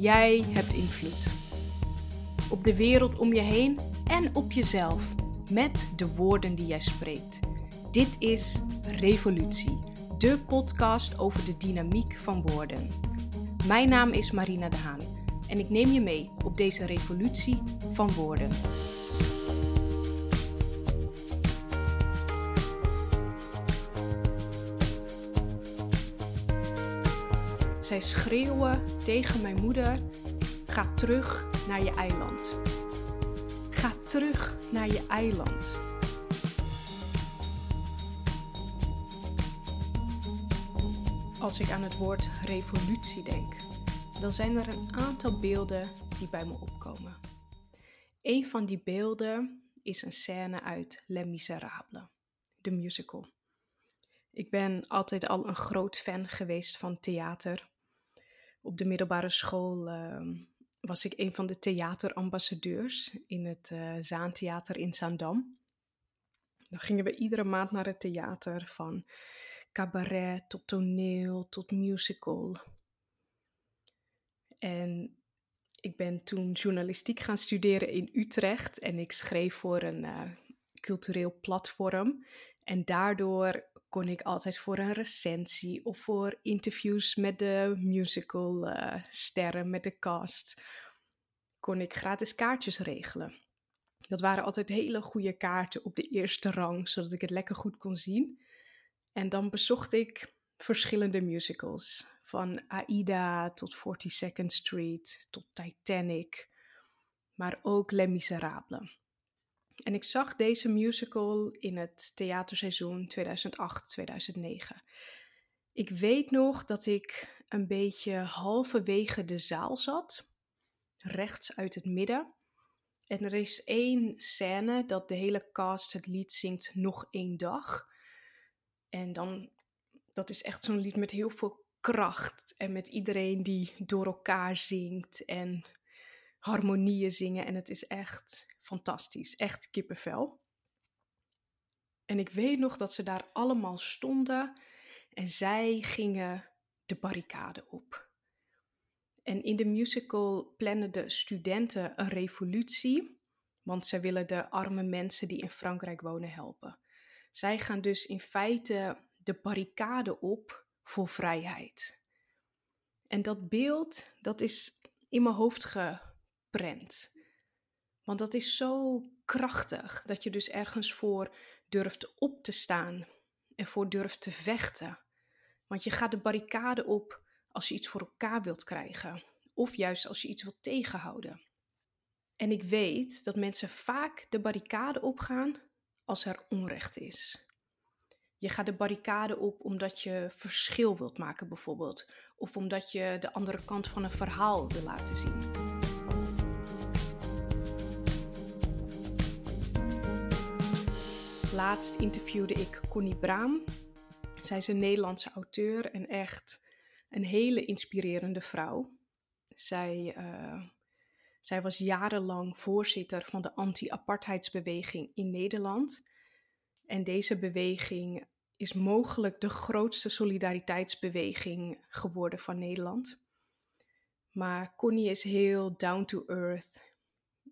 Jij hebt invloed. Op de wereld om je heen en op jezelf. Met de woorden die jij spreekt. Dit is Revolutie, de podcast over de dynamiek van woorden. Mijn naam is Marina de Haan en ik neem je mee op deze revolutie van woorden. Schreeuwen tegen mijn moeder: Ga terug naar je eiland. Ga terug naar je eiland. Als ik aan het woord revolutie denk, dan zijn er een aantal beelden die bij me opkomen. Een van die beelden is een scène uit Les Miserables, de musical. Ik ben altijd al een groot fan geweest van theater op de middelbare school ehm, was ik een van de theaterambassadeurs in het uh, Zaantheater in Zaandam. Dan gingen we iedere maand naar het theater, van cabaret tot toneel tot musical. En ik ben toen journalistiek gaan studeren in Utrecht en ik schreef voor een uh, cultureel platform. En daardoor kon ik altijd voor een recensie of voor interviews met de musical uh, sterren, met de cast, kon ik gratis kaartjes regelen. Dat waren altijd hele goede kaarten op de eerste rang, zodat ik het lekker goed kon zien. En dan bezocht ik verschillende musicals, van Aida tot 42nd Street tot Titanic, maar ook Les Miserables. En ik zag deze musical in het theaterseizoen 2008-2009. Ik weet nog dat ik een beetje halverwege de zaal zat, rechts uit het midden. En er is één scène dat de hele cast het lied zingt Nog één dag. En dan, dat is echt zo'n lied met heel veel kracht en met iedereen die door elkaar zingt en harmonieën zingen. En het is echt fantastisch, echt kippenvel. En ik weet nog dat ze daar allemaal stonden en zij gingen de barricade op. En in de musical plannen de studenten een revolutie, want zij willen de arme mensen die in Frankrijk wonen helpen. Zij gaan dus in feite de barricade op voor vrijheid. En dat beeld, dat is in mijn hoofd geprent. Want dat is zo krachtig dat je dus ergens voor durft op te staan en voor durft te vechten. Want je gaat de barricade op als je iets voor elkaar wilt krijgen, of juist als je iets wilt tegenhouden. En ik weet dat mensen vaak de barricade opgaan als er onrecht is. Je gaat de barricade op omdat je verschil wilt maken, bijvoorbeeld, of omdat je de andere kant van een verhaal wil laten zien. Laatst interviewde ik Connie Braam. Zij is een Nederlandse auteur en echt een hele inspirerende vrouw. Zij, uh, zij was jarenlang voorzitter van de anti-apartheidsbeweging in Nederland. En deze beweging is mogelijk de grootste solidariteitsbeweging geworden van Nederland. Maar Connie is heel down to earth,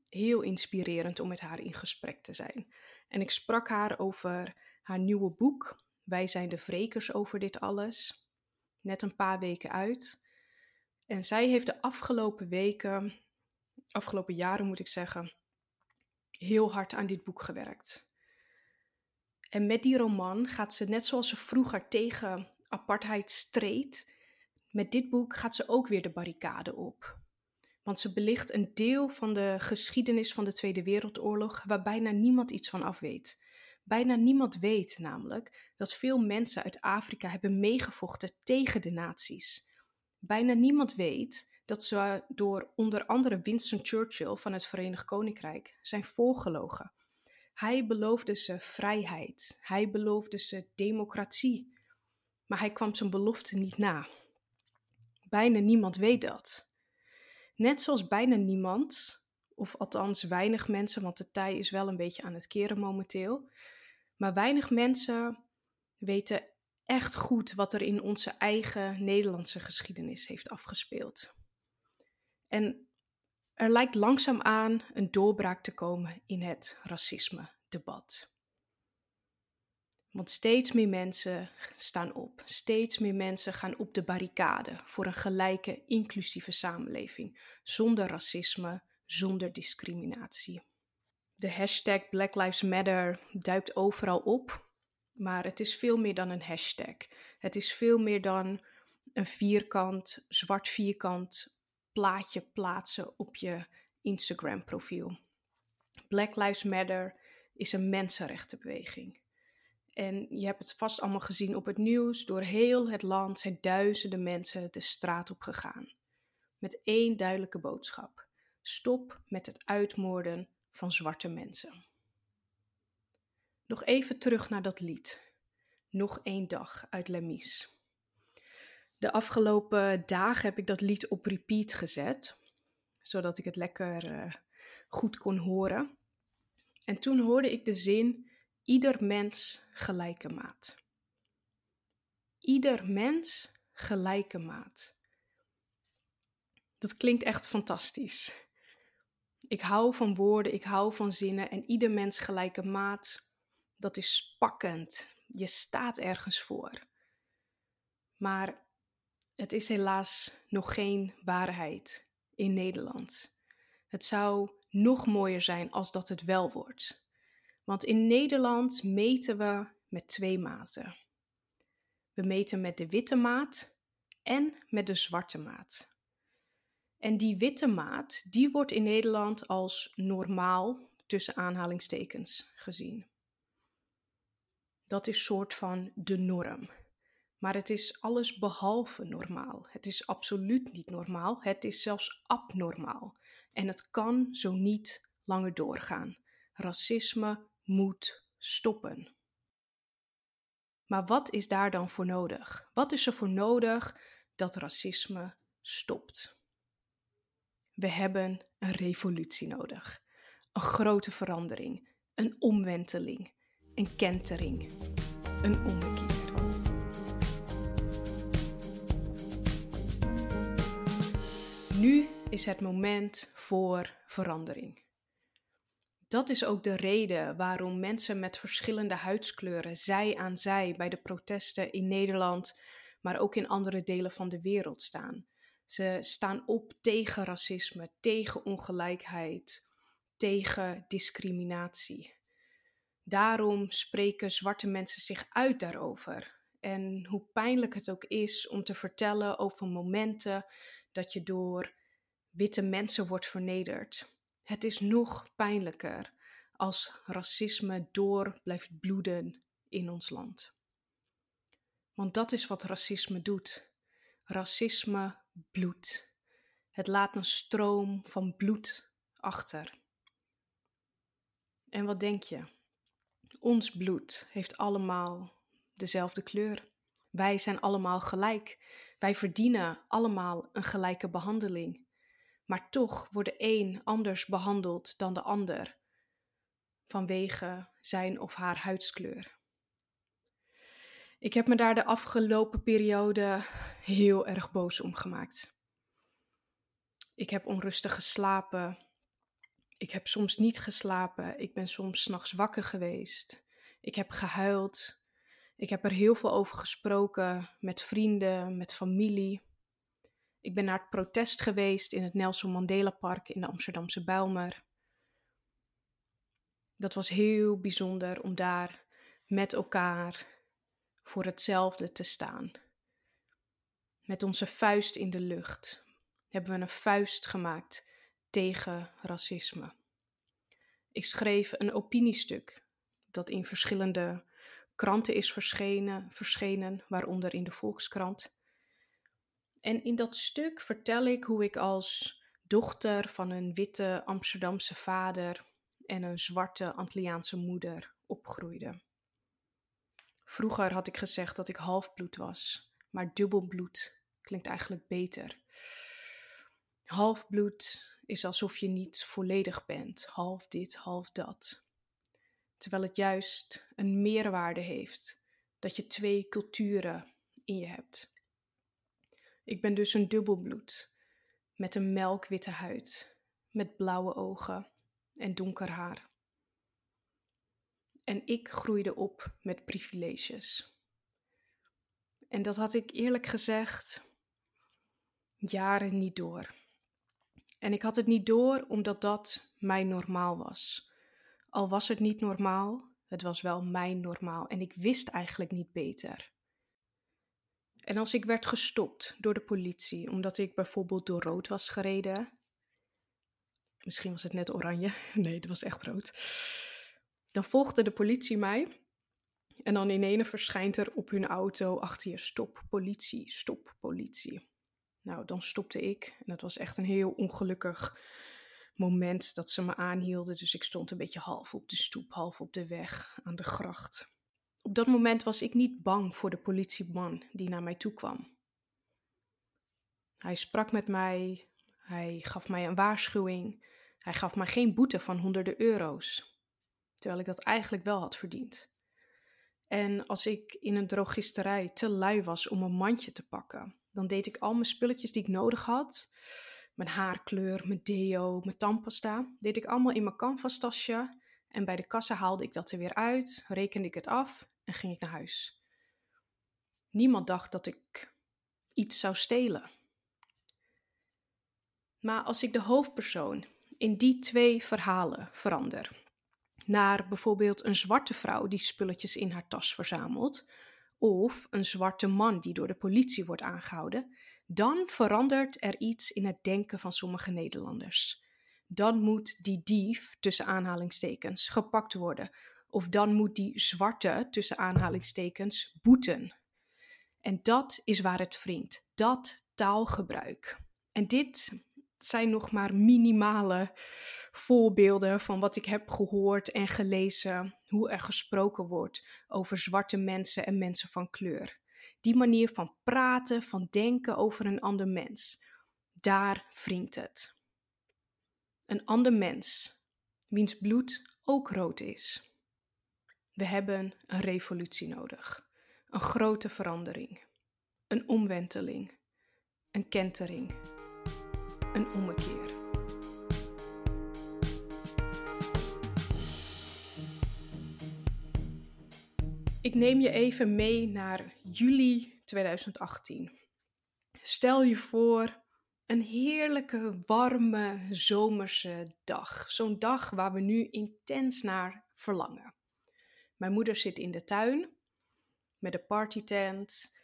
heel inspirerend om met haar in gesprek te zijn. En ik sprak haar over haar nieuwe boek. Wij zijn de wrekers over dit alles. Net een paar weken uit. En zij heeft de afgelopen weken, afgelopen jaren moet ik zeggen, heel hard aan dit boek gewerkt. En met die roman gaat ze, net zoals ze vroeger tegen apartheid streed, met dit boek gaat ze ook weer de barricade op. Want ze belicht een deel van de geschiedenis van de Tweede Wereldoorlog waar bijna niemand iets van af weet. Bijna niemand weet namelijk dat veel mensen uit Afrika hebben meegevochten tegen de nazi's. Bijna niemand weet dat ze door onder andere Winston Churchill van het Verenigd Koninkrijk zijn voorgelogen. Hij beloofde ze vrijheid, hij beloofde ze democratie, maar hij kwam zijn belofte niet na. Bijna niemand weet dat. Net zoals bijna niemand, of althans weinig mensen, want de tij is wel een beetje aan het keren momenteel. Maar weinig mensen weten echt goed wat er in onze eigen Nederlandse geschiedenis heeft afgespeeld. En er lijkt langzaamaan een doorbraak te komen in het racisme-debat. Want steeds meer mensen staan op, steeds meer mensen gaan op de barricade voor een gelijke, inclusieve samenleving, zonder racisme, zonder discriminatie. De hashtag Black Lives Matter duikt overal op, maar het is veel meer dan een hashtag. Het is veel meer dan een vierkant, zwart vierkant plaatje plaatsen op je Instagram-profiel. Black Lives Matter is een mensenrechtenbeweging. En je hebt het vast allemaal gezien op het nieuws. Door heel het land zijn duizenden mensen de straat op gegaan. Met één duidelijke boodschap: stop met het uitmoorden van zwarte mensen. Nog even terug naar dat lied. Nog één dag uit Lemies. De afgelopen dagen heb ik dat lied op repeat gezet, zodat ik het lekker uh, goed kon horen. En toen hoorde ik de zin: ieder mens gelijke maat. Ieder mens gelijke maat. Dat klinkt echt fantastisch. Ik hou van woorden, ik hou van zinnen en ieder mens gelijke maat, dat is pakkend. Je staat ergens voor. Maar het is helaas nog geen waarheid in Nederland. Het zou nog mooier zijn als dat het wel wordt. Want in Nederland meten we met twee maten. We meten met de witte maat en met de zwarte maat. En die witte maat, die wordt in Nederland als normaal tussen aanhalingstekens gezien. Dat is soort van de norm. Maar het is alles behalve normaal. Het is absoluut niet normaal. Het is zelfs abnormaal. En het kan zo niet langer doorgaan. Racisme moet stoppen. Maar wat is daar dan voor nodig? Wat is er voor nodig dat racisme stopt? We hebben een revolutie nodig. Een grote verandering, een omwenteling, een kentering, een ommekeer. Nu is het moment voor verandering. Dat is ook de reden waarom mensen met verschillende huidskleuren zij aan zij bij de protesten in Nederland, maar ook in andere delen van de wereld staan. Ze staan op tegen racisme, tegen ongelijkheid, tegen discriminatie. Daarom spreken zwarte mensen zich uit daarover. En hoe pijnlijk het ook is om te vertellen over momenten dat je door witte mensen wordt vernederd. Het is nog pijnlijker als racisme door blijft bloeden in ons land. Want dat is wat racisme doet. Racisme bloed. Het laat een stroom van bloed achter. En wat denk je? Ons bloed heeft allemaal dezelfde kleur. Wij zijn allemaal gelijk. Wij verdienen allemaal een gelijke behandeling. Maar toch wordt de een anders behandeld dan de ander vanwege zijn of haar huidskleur. Ik heb me daar de afgelopen periode heel erg boos om gemaakt. Ik heb onrustig geslapen. Ik heb soms niet geslapen. Ik ben soms s'nachts wakker geweest. Ik heb gehuild. Ik heb er heel veel over gesproken met vrienden, met familie. Ik ben naar het protest geweest in het Nelson Mandela Park in de Amsterdamse Bijlmer. Dat was heel bijzonder om daar met elkaar voor hetzelfde te staan. Met onze vuist in de lucht hebben we een vuist gemaakt tegen racisme. Ik schreef een opiniestuk dat in verschillende kranten is verschenen, verschenen, waaronder in de Volkskrant. En in dat stuk vertel ik hoe ik als dochter van een witte Amsterdamse vader en een zwarte Antilliaanse moeder opgroeide. Vroeger had ik gezegd dat ik halfbloed was, maar dubbelbloed klinkt eigenlijk beter. Halfbloed is alsof je niet volledig bent, half dit, half dat. Terwijl het juist een meerwaarde heeft dat je twee culturen in je hebt. Ik ben dus een dubbelbloed. met een melkwitte huid, met blauwe ogen en donker haar. En ik groeide op met privileges. En dat had ik eerlijk gezegd jaren niet door. En ik had het niet door omdat dat mijn normaal was. Al was het niet normaal, het was wel mijn normaal en ik wist eigenlijk niet beter. En als ik werd gestopt door de politie omdat ik bijvoorbeeld door rood was gereden, misschien was het net oranje, nee, het was echt rood, dan volgde de politie mij en dan in ene verschijnt er op hun auto achter je stop politie, stop politie. Nou, dan stopte ik en het was echt een heel ongelukkig moment dat ze me aanhielden. Dus ik stond een beetje half op de stoep, half op de weg aan de gracht. Dat moment was ik niet bang voor de politieman die naar mij toe kwam. Hij sprak met mij, hij gaf mij een waarschuwing, hij gaf mij geen boete van honderden euro's, terwijl ik dat eigenlijk wel had verdiend. En als ik in een drogisterij te lui was om een mandje te pakken, dan deed ik al mijn spulletjes die ik nodig had, mijn haarkleur, mijn deo, mijn tandpasta, deed ik allemaal in mijn canvastasje en bij de kassa haalde ik dat er weer uit, rekende ik het af en ging ik naar huis. Niemand dacht dat ik iets zou stelen. Maar als ik de hoofdpersoon in die twee verhalen verander, naar bijvoorbeeld een zwarte vrouw die spulletjes in haar tas verzamelt, of een zwarte man die door de politie wordt aangehouden, dan verandert er iets in het denken van sommige Nederlanders. Dan moet die dief, tussen aanhalingstekens, gepakt worden. Of dan moet die zwarte, tussen aanhalingstekens, boeten. En dat is waar het wringt. Dat taalgebruik. En dit zijn nog maar minimale voorbeelden van wat ik heb gehoord en gelezen, hoe er gesproken wordt over zwarte mensen en mensen van kleur. Die manier van praten, van denken over een ander mens, daar wringt het. Een ander mens, wiens bloed ook rood is. We hebben een revolutie nodig, een grote verandering, een omwenteling, een kentering een ommekeer. Ik neem je even mee naar juli 2018. Stel je voor een heerlijke, warme, zomerse dag. Zo'n dag waar we nu intens naar verlangen. Mijn moeder zit in de tuin met een partytent.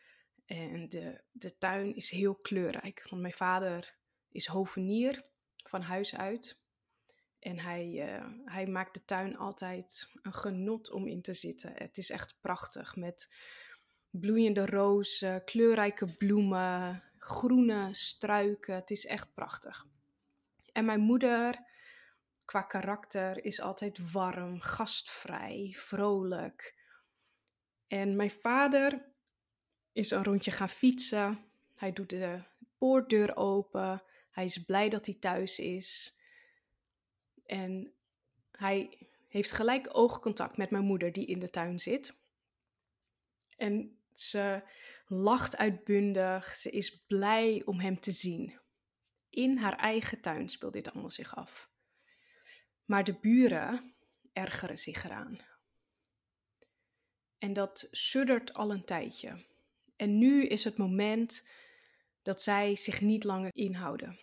En de, de tuin is heel kleurrijk. Want mijn vader is hovenier van huis uit. En hij, uh, hij maakt de tuin altijd een genot om in te zitten. Het is echt prachtig met bloeiende rozen, kleurrijke bloemen, groene struiken. Het is echt prachtig. En mijn moeder, qua karakter, is altijd warm, gastvrij, vrolijk. En mijn vader is een rondje gaan fietsen. Hij doet de poortdeur open. Hij is blij dat hij thuis is. En hij heeft gelijk oogcontact met mijn moeder die in de tuin zit. En ze lacht uitbundig. Ze is blij om hem te zien. In haar eigen tuin speelt dit allemaal zich af. Maar de buren ergeren zich eraan. En dat suddert al een tijdje. En nu is het moment dat zij zich niet langer inhouden.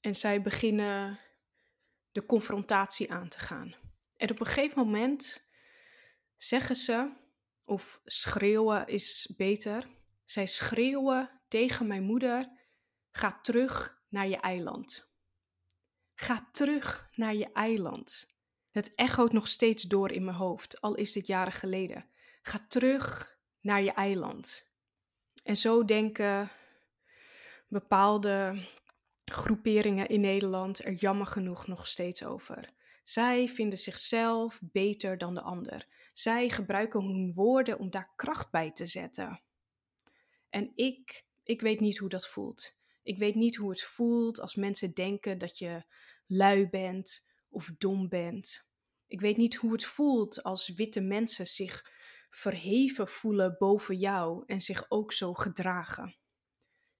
En zij beginnen de confrontatie aan te gaan. En op een gegeven moment zeggen ze, of schreeuwen is beter, zij schreeuwen tegen mijn moeder: ga terug naar je eiland. Ga terug naar je eiland. Het echoot nog steeds door in mijn hoofd, al is dit jaren geleden. Ga terug naar je eiland. En zo denken bepaalde groeperingen in Nederland er jammer genoeg nog steeds over. Zij vinden zichzelf beter dan de ander. Zij gebruiken hun woorden om daar kracht bij te zetten. En ik, ik weet niet hoe dat voelt. Ik weet niet hoe het voelt als mensen denken dat je lui bent of dom bent. Ik weet niet hoe het voelt als witte mensen zich verheven voelen boven jou en zich ook zo gedragen.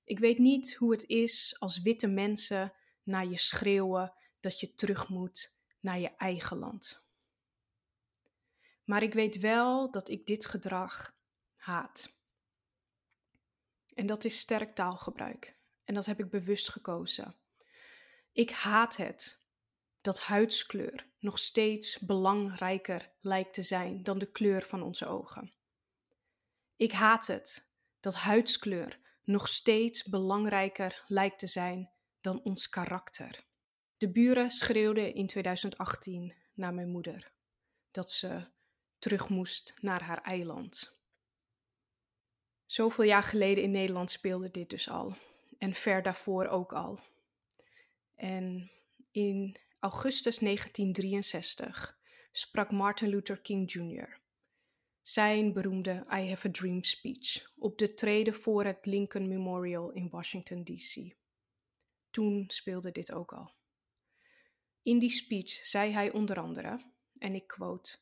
Ik weet niet hoe het is als witte mensen naar je schreeuwen dat je terug moet naar je eigen land. Maar ik weet wel dat ik dit gedrag haat. En dat is sterk taalgebruik. En dat heb ik bewust gekozen. Ik haat het dat huidskleur nog steeds belangrijker lijkt te zijn dan de kleur van onze ogen. Ik haat het dat huidskleur nog steeds belangrijker lijkt te zijn dan ons karakter. De buren schreeuwden in 2018 naar mijn moeder dat ze terug moest naar haar eiland. Zoveel jaar geleden in Nederland speelde dit dus al en ver daarvoor ook al. En in augustus 1963 sprak Martin Luther King Jr. zijn beroemde I Have a Dream speech op de trede voor het Lincoln Memorial in Washington, D.C. Toen speelde dit ook al. In die speech zei hij onder andere, en ik quote: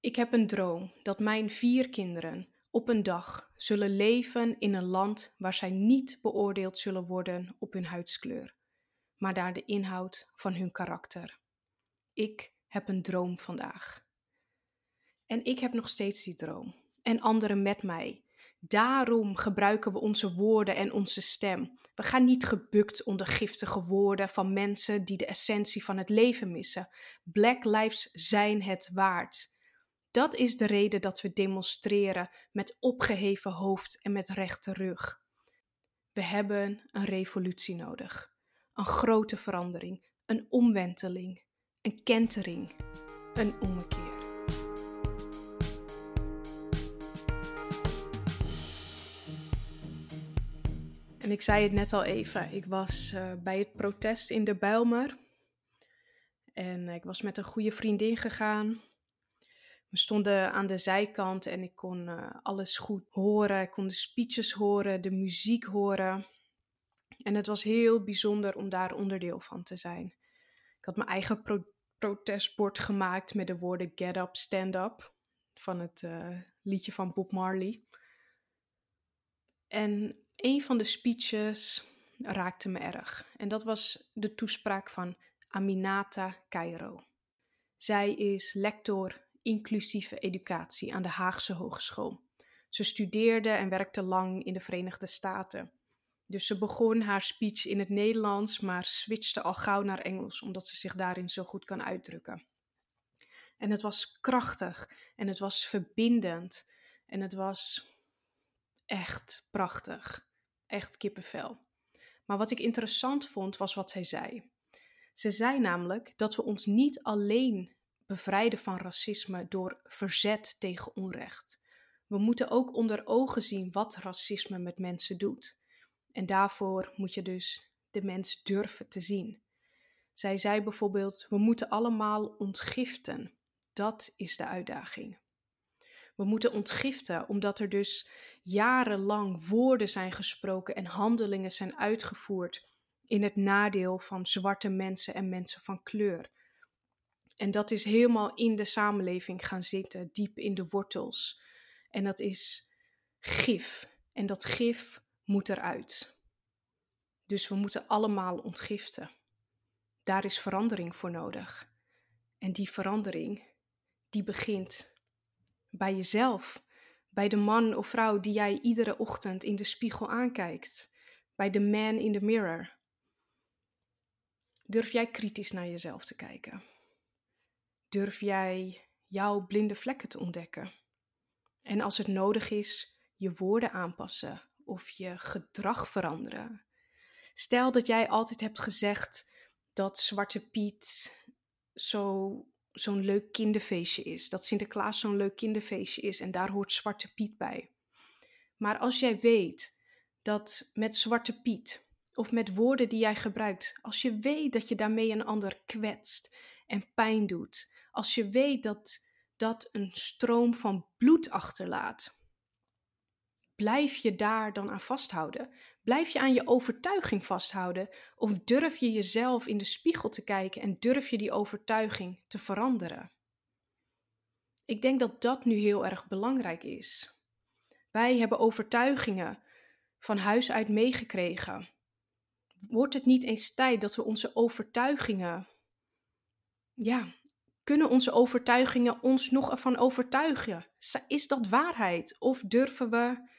Ik heb een droom dat mijn vier kinderen op een dag zullen leven in een land waar zij niet beoordeeld zullen worden op hun huidskleur, maar naar de inhoud van hun karakter. Ik heb een droom vandaag. En ik heb nog steeds die droom. En anderen met mij. Daarom gebruiken we onze woorden en onze stem. We gaan niet gebukt onder giftige woorden van mensen die de essentie van het leven missen. Black lives zijn het waard. Dat is de reden dat we demonstreren met opgeheven hoofd en met rechte rug. We hebben een revolutie nodig. Een grote verandering, een omwenteling, een kentering, een ommekeer. En ik zei het net al even, ik was uh, bij het protest in de Bijlmer. En ik was met een goede vriendin gegaan. We stonden aan de zijkant en ik kon uh, alles goed horen. Ik kon de speeches horen, de muziek horen. En het was heel bijzonder om daar onderdeel van te zijn. Ik had mijn eigen pro protestbord gemaakt met de woorden Get Up, Stand Up van het uh, liedje van Bob Marley. En een van de speeches raakte me erg. En dat was de toespraak van Aminata Cairo. Zij is lector inclusieve educatie aan de Haagse Hogeschool. Ze studeerde en werkte lang in de Verenigde Staten. Dus ze begon haar speech in het Nederlands, maar switchte al gauw naar Engels, omdat ze zich daarin zo goed kan uitdrukken. En het was krachtig en het was verbindend en het was echt prachtig. Echt kippenvel. Maar wat ik interessant vond was wat zij zei. Ze zei namelijk dat we ons niet alleen bevrijden van racisme door verzet tegen onrecht. We moeten ook onder ogen zien wat racisme met mensen doet. En daarvoor moet je dus de mens durven te zien. Zij zei bijvoorbeeld: We moeten allemaal ontgiften. Dat is de uitdaging. We moeten ontgiften omdat er dus jarenlang woorden zijn gesproken en handelingen zijn uitgevoerd in het nadeel van zwarte mensen en mensen van kleur. En dat is helemaal in de samenleving gaan zitten, diep in de wortels. En dat is gif. En dat gif moet eruit. Dus we moeten allemaal ontgiften. Daar is verandering voor nodig. En die verandering, die begint bij jezelf. Bij de man of vrouw die jij iedere ochtend in de spiegel aankijkt. Bij de man in the mirror. Durf jij kritisch naar jezelf te kijken? Durf jij jouw blinde vlekken te ontdekken? En als het nodig is, je woorden aanpassen of je gedrag veranderen. Stel dat jij altijd hebt gezegd dat Zwarte Piet zo, zo'n leuk kinderfeestje is. Dat Sinterklaas zo'n leuk kinderfeestje is en daar hoort Zwarte Piet bij. Maar als jij weet dat met Zwarte Piet of met woorden die jij gebruikt, als je weet dat je daarmee een ander kwetst en pijn doet, als je weet dat dat een stroom van bloed achterlaat. Blijf je daar dan aan vasthouden? Blijf je aan je overtuiging vasthouden? Of durf je jezelf in de spiegel te kijken en durf je die overtuiging te veranderen? Ik denk dat dat nu heel erg belangrijk is. Wij hebben overtuigingen van huis uit meegekregen? Wordt het niet eens tijd dat we onze overtuigingen, ja, kunnen onze overtuigingen ons nog ervan overtuigen? Is dat waarheid? Of durven we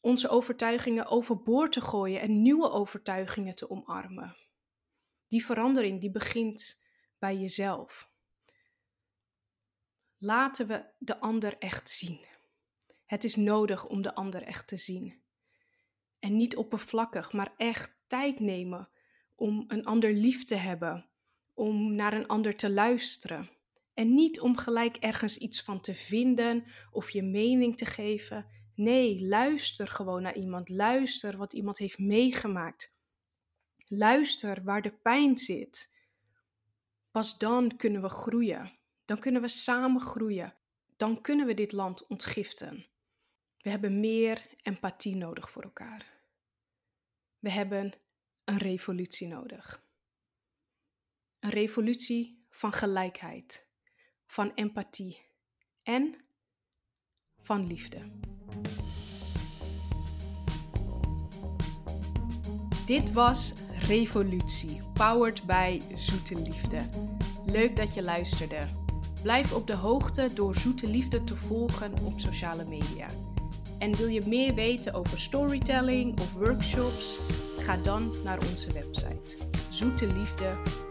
onze overtuigingen overboord te gooien en nieuwe overtuigingen te omarmen? Die verandering die begint bij jezelf. Laten we de ander echt zien. Het is nodig om de ander echt te zien. En niet oppervlakkig, maar echt tijd nemen om een ander lief te hebben, om naar een ander te luisteren. En niet om gelijk ergens iets van te vinden of je mening te geven. Nee, luister gewoon naar iemand. Luister wat iemand heeft meegemaakt. Luister waar de pijn zit. Pas dan kunnen we groeien. Dan kunnen we samen groeien. Dan kunnen we dit land ontgiften. We hebben meer empathie nodig voor elkaar. We hebben een revolutie nodig. Een revolutie van gelijkheid, van empathie en van liefde. Dit was Revolutie, powered by Zoete Liefde. Leuk dat je luisterde. Blijf op de hoogte door Zoete Liefde te volgen op sociale media. En wil je meer weten over storytelling of workshops? Ga dan naar onze website zoeteliefde.com.